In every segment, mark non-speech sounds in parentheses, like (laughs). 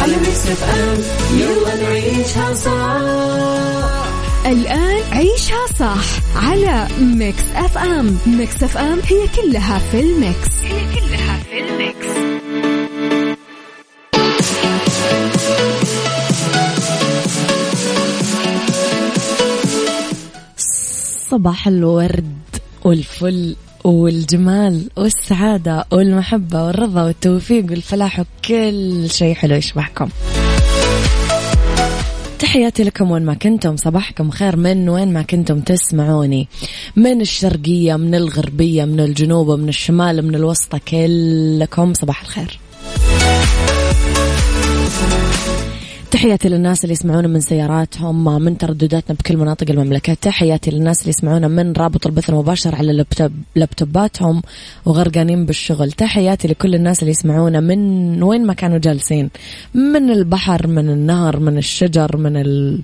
على Mix FM يلا نعيشها صح. الآن عيشها صح على Mix FM Mix FM هي كلها في ال mix. هي كلها في ال mix. صباح الورد والفل. والجمال والسعادة والمحبة والرضا والتوفيق والفلاح وكل شيء حلو يشبهكم. تحياتي لكم وين ما كنتم صباحكم خير من وين ما كنتم تسمعوني. من الشرقية من الغربية من الجنوب من الشمال من الوسطى كلكم صباح الخير. تحياتي للناس اللي يسمعونا من سياراتهم من تردداتنا بكل مناطق المملكة. تحياتي للناس اللي يسمعونا من رابط البث المباشر على لابتوباتهم وغرقانين بالشغل. تحياتي لكل الناس اللي يسمعونا من وين ما كانوا جالسين. من البحر من النهر من الشجر من ال...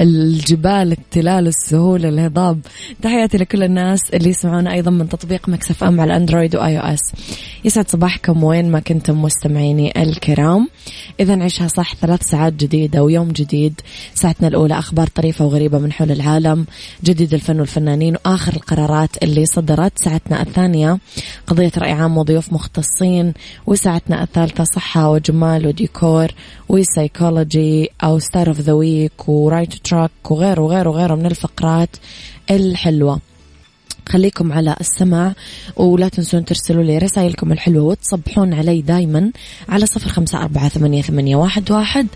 الجبال التلال السهول الهضاب. تحياتي لكل الناس اللي يسمعونا أيضا من تطبيق Mix FM على Android و iOS. يسعد صباحكم وين ما كنتم مستمعيني الكرام. إذا عيشها صح ثلاث ساعات جديدة ويوم جديد. ساعتنا الأولى أخبار طريفة وغريبة من حول العالم. جديد الفن والفنانين وآخر القرارات اللي صدرت. ساعتنا الثانية قضية رأي عام وضيوف مختصين. وساعتنا الثالثة صحة وجمال وديكور وسايكولوجي أو star of the week و right track وغيره وغيره وغيره من الفقرات الحلوة. خليكم على السمع ولا تنسون ترسلوا لي رسائلكم الحلوة وتصبحون علي دايما على صفر خمسة أربعة ثمانية, ثمانية واحد, واحد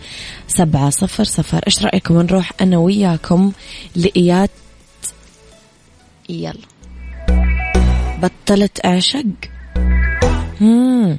سبعة صفر صفر. إيش رأيكم نروح أنا وياكم لإيات يلا. بطلت أعشق. مم.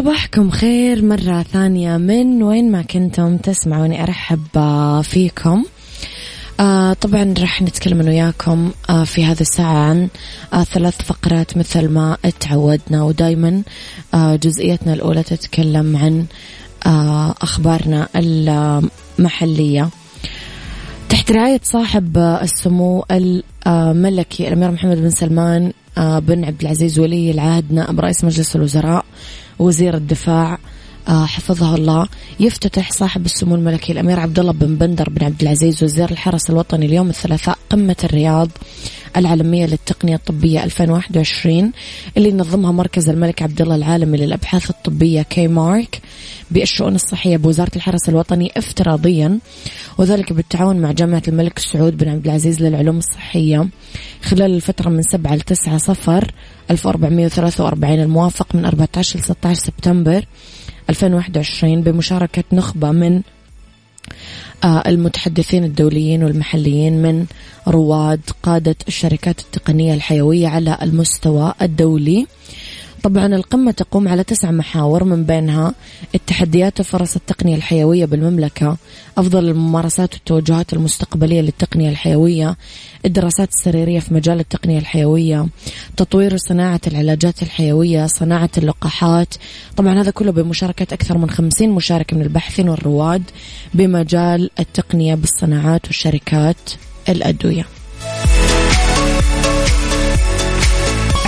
صباحكم خير مرة ثانية من وين ما كنتم تسمعوني أرحب فيكم. آه طبعا راح نتكلم أنا وياكم آه في هذه الساعة عن آه ثلاث فقرات مثل ما تعودنا ودايما آه جزئيتنا الأولى تتكلم عن آه أخبارنا المحلية. تحت رعاية صاحب السمو الملكي الأمير محمد بن سلمان آه، بن عبد العزيز ولي العهد نائب رئيس مجلس الوزراء وزير الدفاع حفظه الله. يفتتح صاحب السمو الملكي الأمير عبد الله بن بندر بن عبد العزيز وزير الحرس الوطني اليوم الثلاثاء قمة الرياض العالمية للتقنية الطبية 2021 اللي ينظمها مركز الملك عبد الله العالمي للأبحاث الطبية كي مارك بالشؤون الصحية بوزارة الحرس الوطني افتراضيا وذلك بالتعاون مع جامعة الملك سعود بن عبد العزيز للعلوم الصحية. خلال الفترة من 7 ل 9 صفر 1443 الموافق من 14 ل 16 سبتمبر. 2021 بمشاركة نخبة من آه، المتحدثين الدوليين والمحليين من رواد قادة الشركات التقنية الحيوية على المستوى الدولي. طبعا القمة تقوم على تسع محاور من بينها التحديات وفرص التقنية الحيوية بالمملكة أفضل الممارسات والتوجهات المستقبلية للتقنية الحيوية الدراسات السريرية في مجال التقنية الحيوية تطوير صناعة العلاجات الحيوية صناعة اللقاحات. طبعا هذا كله بمشاركة أكثر من خمسين مشارك من الباحثين والرواد بمجال التقنية بالصناعات والشركات الأدوية.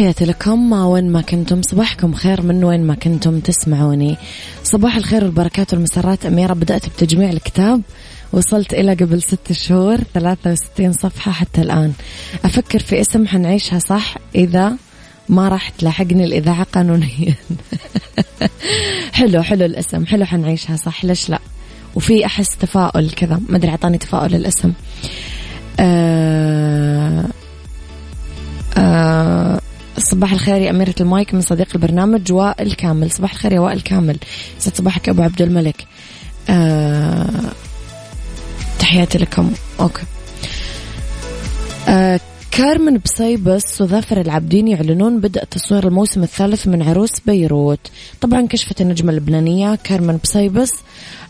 تحياتي لكم. وين ما كنتم صباحكم خير من وين ما كنتم تسمعوني. صباح الخير والبركات والمسرات. أميرة بدأت بتجميع الكتاب. وصلت إلى قبل ست شهور 63 صفحة حتى الآن. أفكر في اسم حنعيشها صح. إذا ما راح تلاحقني الإذاعة قانونيا. (laughs) حلو حلو الاسم. حلو حنعيشها صح. ليش لا؟ وفي أحس تفاؤل كذا. ما أدري أعطاني تفاؤل الاسم. صباح الخير يا أميرة المايك من صديق البرنامج وائل كامل صباح الخير يا وائل كامل. يسعد صباحك أبو عبد الملك. آه تحياتي لكم. okay. كارمن بصيبص وظافر العابدين يعلنون بدء تصوير الموسم الثالث من عروس بيروت. طبعا كشفت النجمة اللبنانية كارمن بصيبص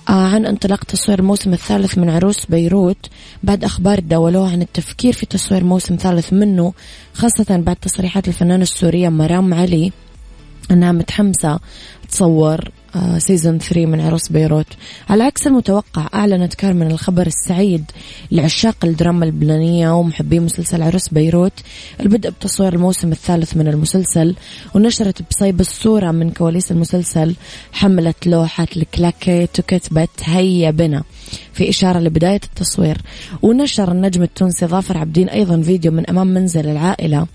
آه عن انطلاق تصوير الموسم الثالث من عروس بيروت بعد أخبار تداولوها عن التفكير في تصوير موسم ثالث منه خاصة بعد تصريحات الفنانة السورية مرام علي أنها متحمسة تصور season 3 من عروس بيروت. على عكس المتوقع أعلنت كارمن الخبر السعيد لعشاق الدراما اللبنانية ومحبي مسلسل عروس بيروت. البدء بتصوير الموسم الثالث من المسلسل ونشرت بصيبص صورة من كواليس المسلسل حملت لوحة الكلاكيت وكتبت هيا بنا في إشارة لبداية التصوير ونشر النجم التونسي ظافر عبدين أيضا فيديو من أمام منزل العائلة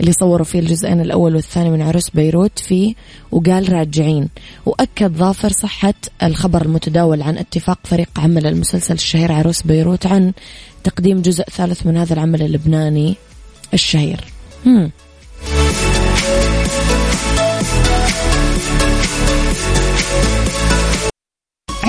اللي صوروا فيه الجزئين الأول والثاني من عروس بيروت فيه وقال راجعين وأكد ظافر صحة الخبر المتداول عن اتفاق فريق عمل المسلسل الشهير عروس بيروت عن تقديم جزء ثالث من هذا العمل اللبناني الشهير. هم.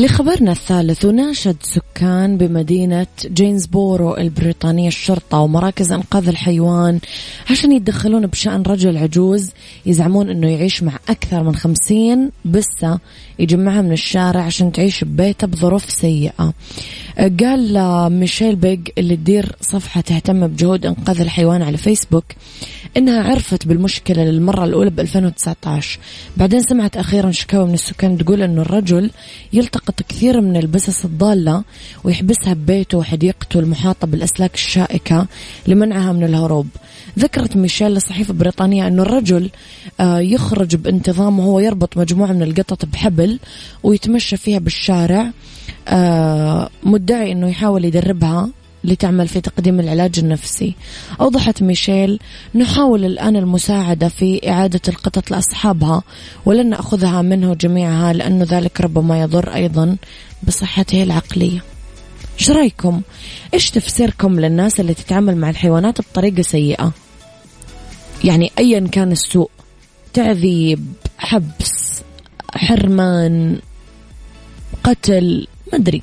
لخبرنا الثالث وناشد سكان بمدينة جينزبورو البريطانية الشرطة ومراكز إنقاذ الحيوان عشان يتدخلون بشأن رجل عجوز يزعمون أنه يعيش مع أكثر من خمسين بسة يجمعها من الشارع عشان تعيش ببيته بظروف سيئة. قال ميشيل بيج اللي تدير صفحة تهتم بجهود إنقاذ الحيوان على فيسبوك إنها عرفت بالمشكلة للمرة الأولى ب 2019 بعدين سمعت أخيرا شكاوى من السكان تقول أنه الرجل يلتقط كثير من البسس الضالة ويحبسها ببيته وحديقته المحاطة بالأسلاك الشائكة لمنعها من الهروب. ذكرت ميشيل لصحيفة بريطانية أنه الرجل آه، يخرج بانتظام وهو يربط مجموعة من القطط بحبل ويتمشى فيها بالشارع. آه، مدعي أنه يحاول يدربها. لتعمل في تقديم العلاج النفسي. أوضحت ميشيل نحاول الآن المساعدة في إعادة القطط لأصحابها ولن نأخذها منه جميعها لأنه ذلك ربما يضر أيضا بصحته العقلية. إيش رأيكم؟ إيش تفسيركم للناس اللي تتعامل مع الحيوانات بطريقة سيئة؟ يعني ايا كان السوء تعذيب حبس حرمان قتل ما أدري.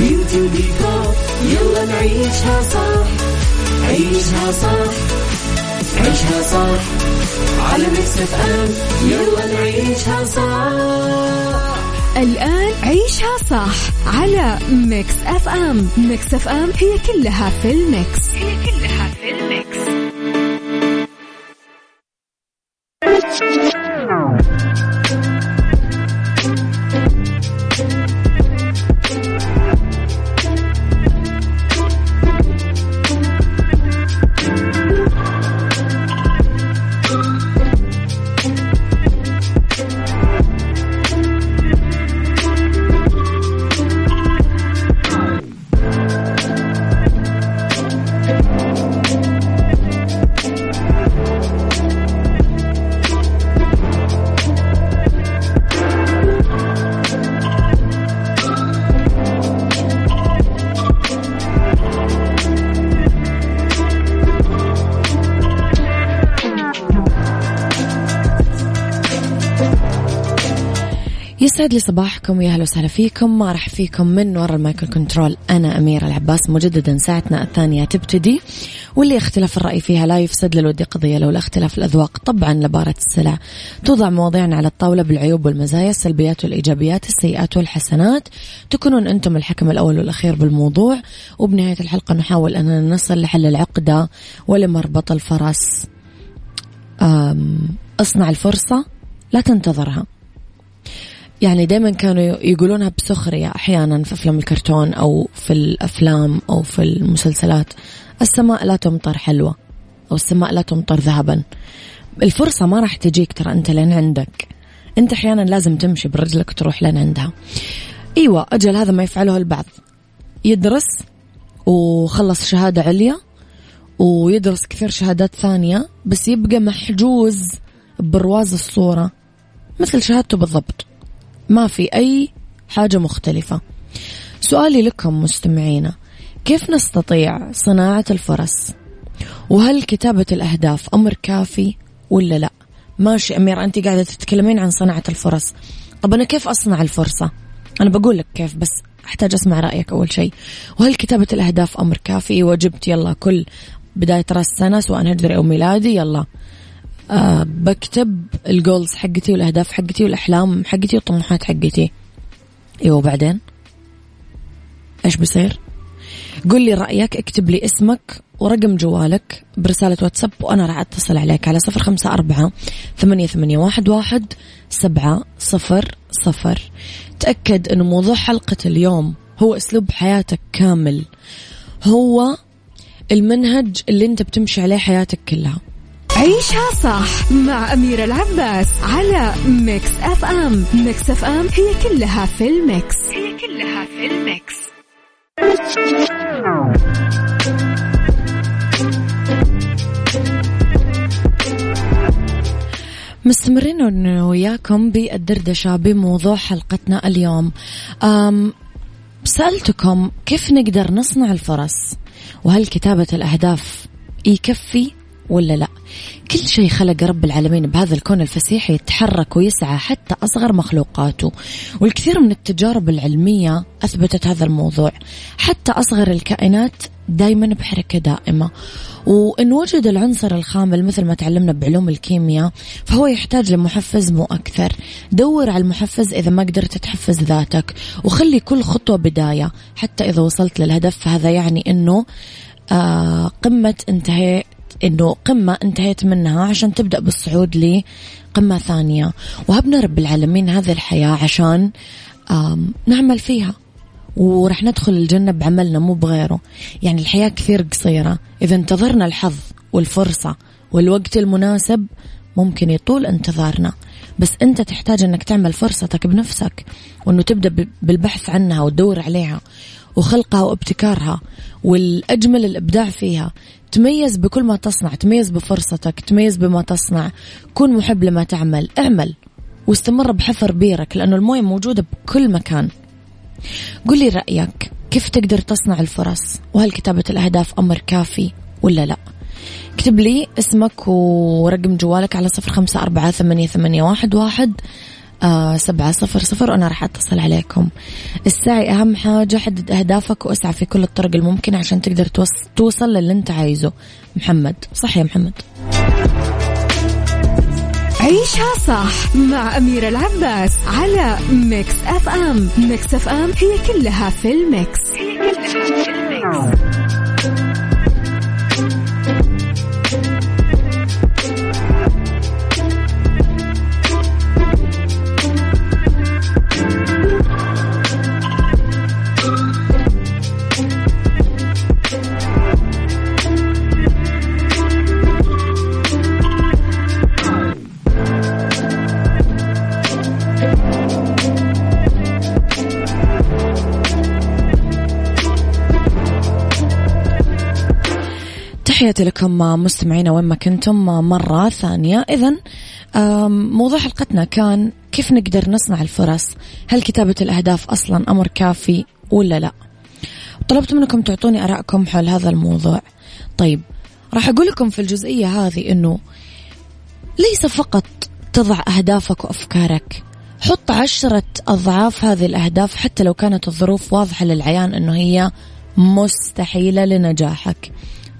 beauty وديكور يلا نعيشها صح. عيشها صح. عيشها صح. على Mix FM. يلا نعيشها صح. الآن عيشها صح. على Mix FM. Mix FM هي كلها في ال mix. هي كلها يسعد لي صباحكم ويا أهلا وسهلا فيكم. ما راح فيكم من وراء المايكل كنترول أنا أميرة العباس مجددا ساعتنا الثانية تبتدي واللي اختلاف الرأي فيها لا يفسد للودي قضية لولا اختلاف الأذواق. طبعا لبارة السلع توضع مواضيعنا على الطاولة بالعيوب والمزايا السلبيات والإيجابيات السيئات والحسنات. تكونون أنتم الحكم الأول والأخير بالموضوع. وبنهاية الحلقة نحاول أننا نصل لحل العقدة ولمربط الفرس. اصنع الفرصة لا تنتظرها. يعني دائما كانوا يقولونها بسخرية أحيانا في أفلام الكرتون أو في الأفلام أو في المسلسلات. السماء لا تمطر حلوة أو السماء لا تمطر ذهبا. الفرصة ما راح تجيك ترى أنت لين عندك. أنت أحيانا لازم تمشي برجلك تروح لين عندها. أيوة أجل هذا ما يفعله البعض. يدرس وخلص شهادة عليا ويدرس كثير شهادات ثانية بس يبقى محجوز برواز الصورة. مثل شهادته بالضبط. ما في أي حاجة مختلفة. سؤالي لكم مستمعينا كيف نستطيع صناعة الفرص وهل كتابة الأهداف أمر كافي ولا لا؟ ماشي أمير أنت قاعدة تتكلمين عن صناعة الفرص طب أنا كيف أصنع الفرصة؟ أنا بقول لك كيف بس أحتاج أسمع رأيك أول شيء. وهل كتابة الأهداف أمر كافي؟ وجبت يلا كل بداية رأس السنة سواء هجري أو ميلادي يلا. أه بكتب ال goals حقتي والأهداف حقتي والأحلام حقتي والطموحات حقتي. إيوه وبعدين؟ إيش بيصير؟ قل لي رأيك اكتب لي اسمك ورقم جوالك برسالة واتساب وأنا راح أتصل عليك على صفر خمسة أربعة ثمانية, ثمانية واحد, واحد سبعة صفر صفر. تأكد أنه موضوع حلقة اليوم هو أسلوب حياتك كامل. هو المنهج اللي أنت بتمشي عليه حياتك كلها. عيشها صح مع أميرة العباس على Mix FM. Mix FM هي كلها في ال mix. هي كلها في ال mix. مستمرين وياكم بالدردشة بموضوع حلقتنا اليوم. سألتكم كيف نقدر نصنع الفرص وهل كتابة الأهداف يكفي ولا لا. كل شيء خلق رب العالمين بهذا الكون الفسيح يتحرك ويسعى حتى أصغر مخلوقاته. والكثير من التجارب العلمية أثبتت هذا الموضوع. حتى أصغر الكائنات دايما بحركة دائمة. وإن وجد العنصر الخامل مثل ما تعلمنا بعلوم الكيمياء فهو يحتاج لمحفز مو أكثر. دور على المحفز إذا ما قدرت تحفز ذاتك وخلي كل خطوة بداية. حتى إذا وصلت للهدف فهذا يعني أنه آه قمة انتهي إنه قمة انتهيت منها عشان تبدأ بالصعود لقمة ثانية. وهبنا رب العالمين هذه الحياة عشان نعمل فيها. ورح ندخل الجنة بعملنا مو بغيره. يعني الحياة كثير قصيرة. إذا انتظرنا الحظ والفرصة والوقت المناسب ممكن يطول انتظارنا. بس أنت تحتاج أنك تعمل فرصتك بنفسك وأنه تبدأ بالبحث عنها وتدور عليها وخلقها وابتكارها. والأجمل الإبداع فيها. تميز بكل ما تصنع تميز بفرصتك تميز بما تصنع. كن محب لما تعمل اعمل. واستمر بحفر بيرك لأنه الموية موجودة بكل مكان. قل لي رأيك كيف تقدر تصنع الفرص؟ وهل كتابة الأهداف أمر كافي ولا لا؟ اكتب لي اسمك ورقم جوالك على صفر خمسة أربعة ثمانية, ثمانية واحد, واحد سبعة صفر صفر وأنا راح أتصل عليكم. السعي أهم حاجة حدد أهدافك وأسعى في كل الطرق الممكنة عشان تقدر توصل للي أنت عايزه. محمد صح يا محمد؟ عيشها صح مع أميرة العباس على Mix FM Mix FM هي كلها في ال mix هي كلها في الميكس. تحياتي لكم مستمعينا وين ما كنتم مرة ثانية. إذا موضوع حلقتنا كان كيف نقدر نصنع الفرص؟ هل كتابة الأهداف أصلا أمر كافي ولا لا؟ طلبت منكم تعطوني أراءكم حول هذا الموضوع. طيب راح أقول لكم في الجزئية هذه أنه ليس فقط تضع أهدافك وأفكارك حط عشرة أضعاف هذه الأهداف حتى لو كانت الظروف واضحة للعيان أنه هي مستحيلة لنجاحك.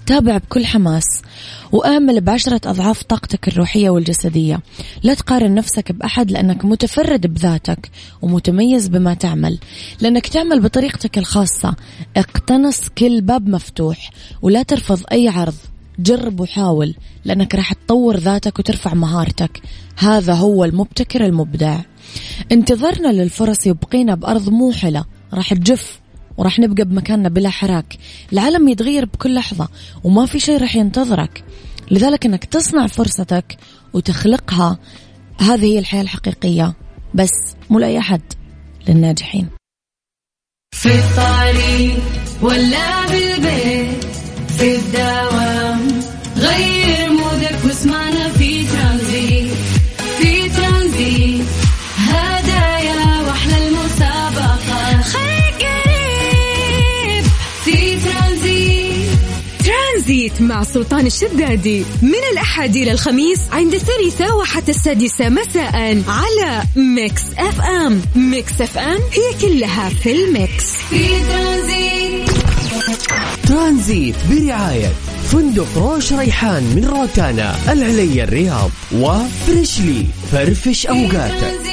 تابع بكل حماس وآمل بعشرة أضعاف طاقتك الروحية والجسدية. لا تقارن نفسك بأحد لأنك متفرد بذاتك ومتميز بما تعمل. لأنك تعمل بطريقتك الخاصة. اقتنص كل باب مفتوح ولا ترفض أي عرض. جرب وحاول لأنك راح تطور ذاتك وترفع مهارتك. هذا هو المبتكر المبدع. انتظرنا للفرص يبقينا بأرض موحلة. راح تجف وراح نبقى بمكاننا بلا حراك. العالم يتغير بكل لحظة وما في شيء راح ينتظرك. لذلك إنك تصنع فرصتك وتخلقها هذه هي الحياة الحقيقية. بس مو لأي أحد للناجحين. في الطريق ولا بالبيت في الدوام غير ترانزيت مع سلطان الشدادي. من الأحد إلى الخميس عند الثالثة وحتى السادسة مساء على Mix FM. Mix FM هي كلها في ال mix. في ترانزيت. ترانزيت برعاية فندق روش ريحان من روتانا العليا الرياض و Freshly فرفش أوقاتك.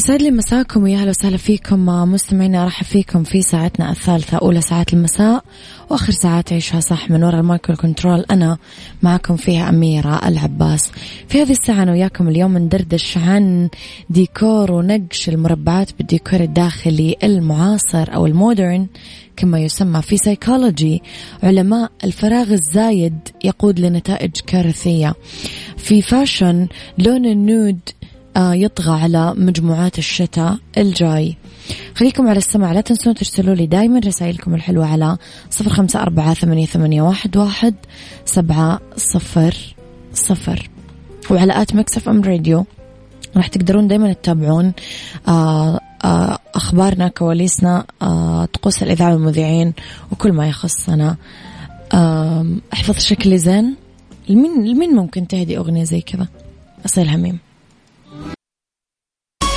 يسعد لي مساكم ويا وسهلا فيكم مستمعينا ارحب فيكم في ساعتنا الثالثة أولى ساعات المساء وآخر ساعات عيشها صح من وراء ال mic وال control. أنا معكم فيها أميرة العباس. في هذه الساعة أنا وياكم اليوم ندردش عن ديكور ونقش المربعات بالديكور الداخلي المعاصر أو ال modern كما يسمى في سيكولوجي علماء الفراغ الزايد يقود لنتائج كارثية. في fashion لون ال nude يطغى على مجموعات الشتاء الجاي. خليكم على السماع لا تنسون ترسلوا لي دايما رسائلكم الحلوة على صفر خمسة أربعة ثمانية, واحد, سبعة صفر صفر. وعلى at Mix FM Radio راح تقدرون دايما تتابعون آه آه أخبارنا كواليسنا آه طقوس الإذاعة والمذيعين وكل ما يخصنا. آه احفظ شكلي زين. لمين لمين ممكن تهدي أغنية زي كذا؟ أصيل هميم.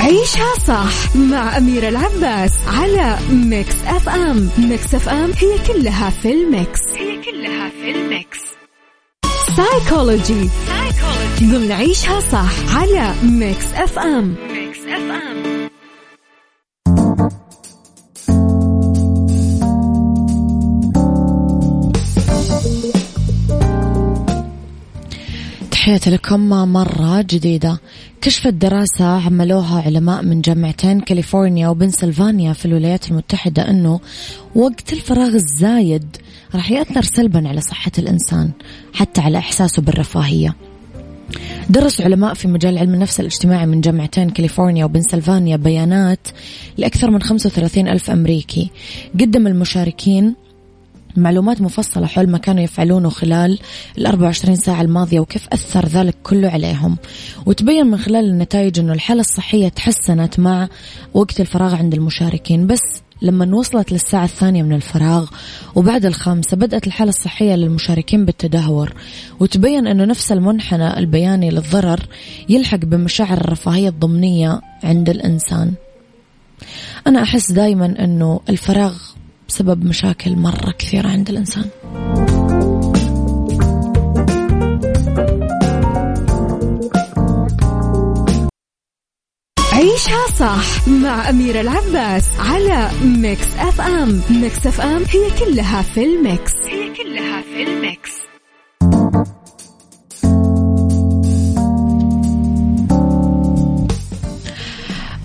عيشها صح مع أميرة العباس على ميكس أف أم. Mix FM هي كلها في ال mix. هي كلها في ال mix. سايكولوجي. ضمن عيشها صح على Mix FM. Mix FM. تحياتي لكم مرة جديدة. كشفت دراسة عملوها علماء من جامعتين كاليفورنيا وبنسلفانيا في الولايات المتحدة أنه وقت الفراغ الزايد راح يأثر سلبا على صحة الإنسان حتى على إحساسه بالرفاهية. درس علماء في مجال علم النفس الاجتماعي من جامعتين كاليفورنيا وبنسلفانيا بيانات لأكثر من 35 ألف أمريكي. قدم المشاركين معلومات مفصلة حول ما كانوا يفعلونه خلال ال 24 ساعة الماضية وكيف أثر ذلك كله عليهم. وتبين من خلال النتائج أنه الحالة الصحية تحسنت مع وقت الفراغ عند المشاركين. بس لما وصلت للساعة الثانية من الفراغ وبعد الخامسة بدأت الحالة الصحية للمشاركين بالتدهور. وتبين أنه نفس المنحنى البياني للضرر يلحق بمشاعر الرفاهية الضمنية عند الإنسان. أنا أحس دايما أنه الفراغ سبب مشاكل مرة كثيرة عند الإنسان. عيشها صح مع أميرة العباس على Mix FM Mix FM هي كلها في ال mix. هي كلها في ال mix.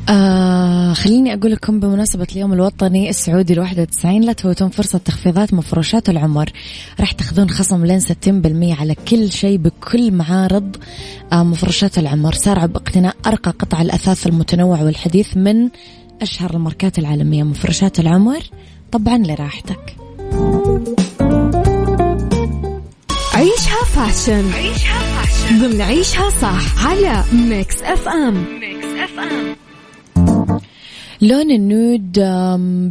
آه خليني أقول لكم بمناسبة اليوم الوطني السعودي الواحد وتسعين لا تفوتون فرصة تخفيضات مفروشات العمر. راح تاخذون خصم لين ستين بالمية على كل شيء بكل معارض آه مفروشات العمر. سارعوا باقتناء أرقى قطع الأثاث المتنوع والحديث من أشهر الماركات العالمية. مفروشات العمر طبعا لراحتك. عيشها fashion. عيشها fashion. ضمن عيشها صح على Mix FM. Mix FM. لون ال nude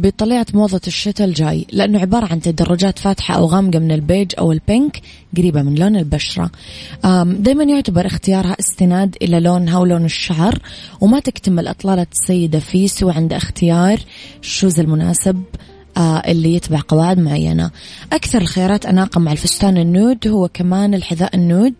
بطليعة موضة الشتاء الجاي لأنه عبارة عن تدرجات فاتحة أو غامقة من البيج أو ال pink قريبة من لون البشرة. دايما يعتبر اختيارها استناد إلى لونها ولون الشعر وما تكتمل إطلالة السيدة فيه سوى عند اختيار ال shoes المناسب. اللي يتبع قواعد معينة. أكثر الخيارات أناقة مع الفستان ال nude هو كمان الحذاء ال nude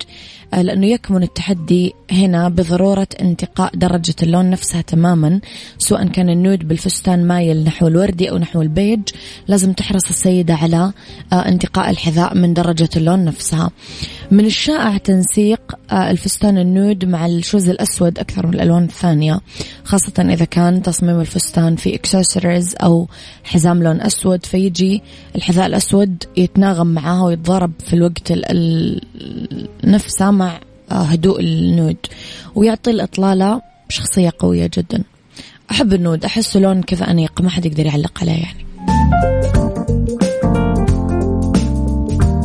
آه، لأنه يكمن التحدي هنا بضرورة انتقاء درجة اللون نفسها تماما سواء كان ال nude بالفستان مايل نحو الوردي أو نحو البيج. لازم تحرص السيدة على آه، انتقاء الحذاء من درجة اللون نفسها. من الشائع تنسيق آه، الفستان ال nude مع ال shoes الأسود أكثر من الألوان الثانية خاصة إذا كان تصميم الفستان في اكسسوارز أو حزام لون أسود فيجي الحذاء الأسود يتناغم معاه ويتضارب في الوقت ال- ال- نفسه مع آه، هدوء النود ويعطي الإطلالة شخصية قوية جدا. أحب النود أحسه لون كذا أنيق ما حد يقدر يعلق عليه يعني.